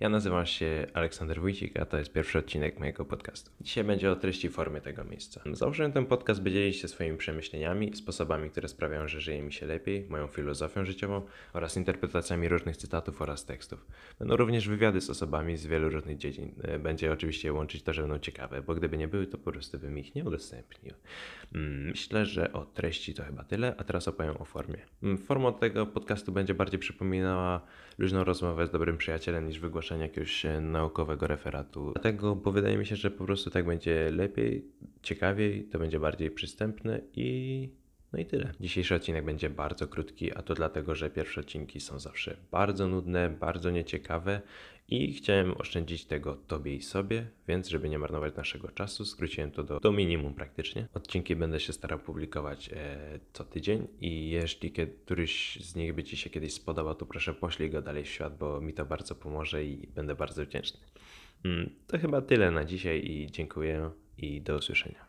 Ja nazywam się Aleksander Wójcik, a to jest pierwszy odcinek mojego podcastu. Dzisiaj będzie o treści i formie tego miejsca. Założyłem ten podcast, by dzielić się swoimi przemyśleniami, sposobami, które sprawiają, że żyje mi się lepiej, moją filozofią życiową oraz interpretacjami różnych cytatów oraz tekstów. Będą również wywiady z osobami z wielu różnych dziedzin. Będzie oczywiście łączyć to, że będą ciekawe, bo gdyby nie były, to po prostu bym ich nie udostępnił. Mm, Myślę, że o treści to chyba tyle, a teraz opowiem o formie. Mm, Forma tego podcastu będzie bardziej przypominała luźną rozmowę z dobrym przyjacielem niż wygłaszanie jakiegoś e, naukowego referatu. Dlatego, bo wydaje mi się, że po prostu tak będzie lepiej, ciekawiej, to będzie bardziej przystępne i no i tyle. Dzisiejszy odcinek będzie bardzo krótki, a to dlatego, że pierwsze odcinki są zawsze bardzo nudne, bardzo nieciekawe i chciałem oszczędzić tego tobie i sobie, więc żeby nie marnować naszego czasu, skróciłem to do, do minimum praktycznie. Odcinki będę się starał publikować e, co tydzień i jeśli któryś z nich by ci się kiedyś spodobał, to proszę poślij go dalej w świat, bo mi to bardzo pomoże i będę bardzo wdzięczny. Mm, to chyba tyle na dzisiaj i dziękuję i do usłyszenia.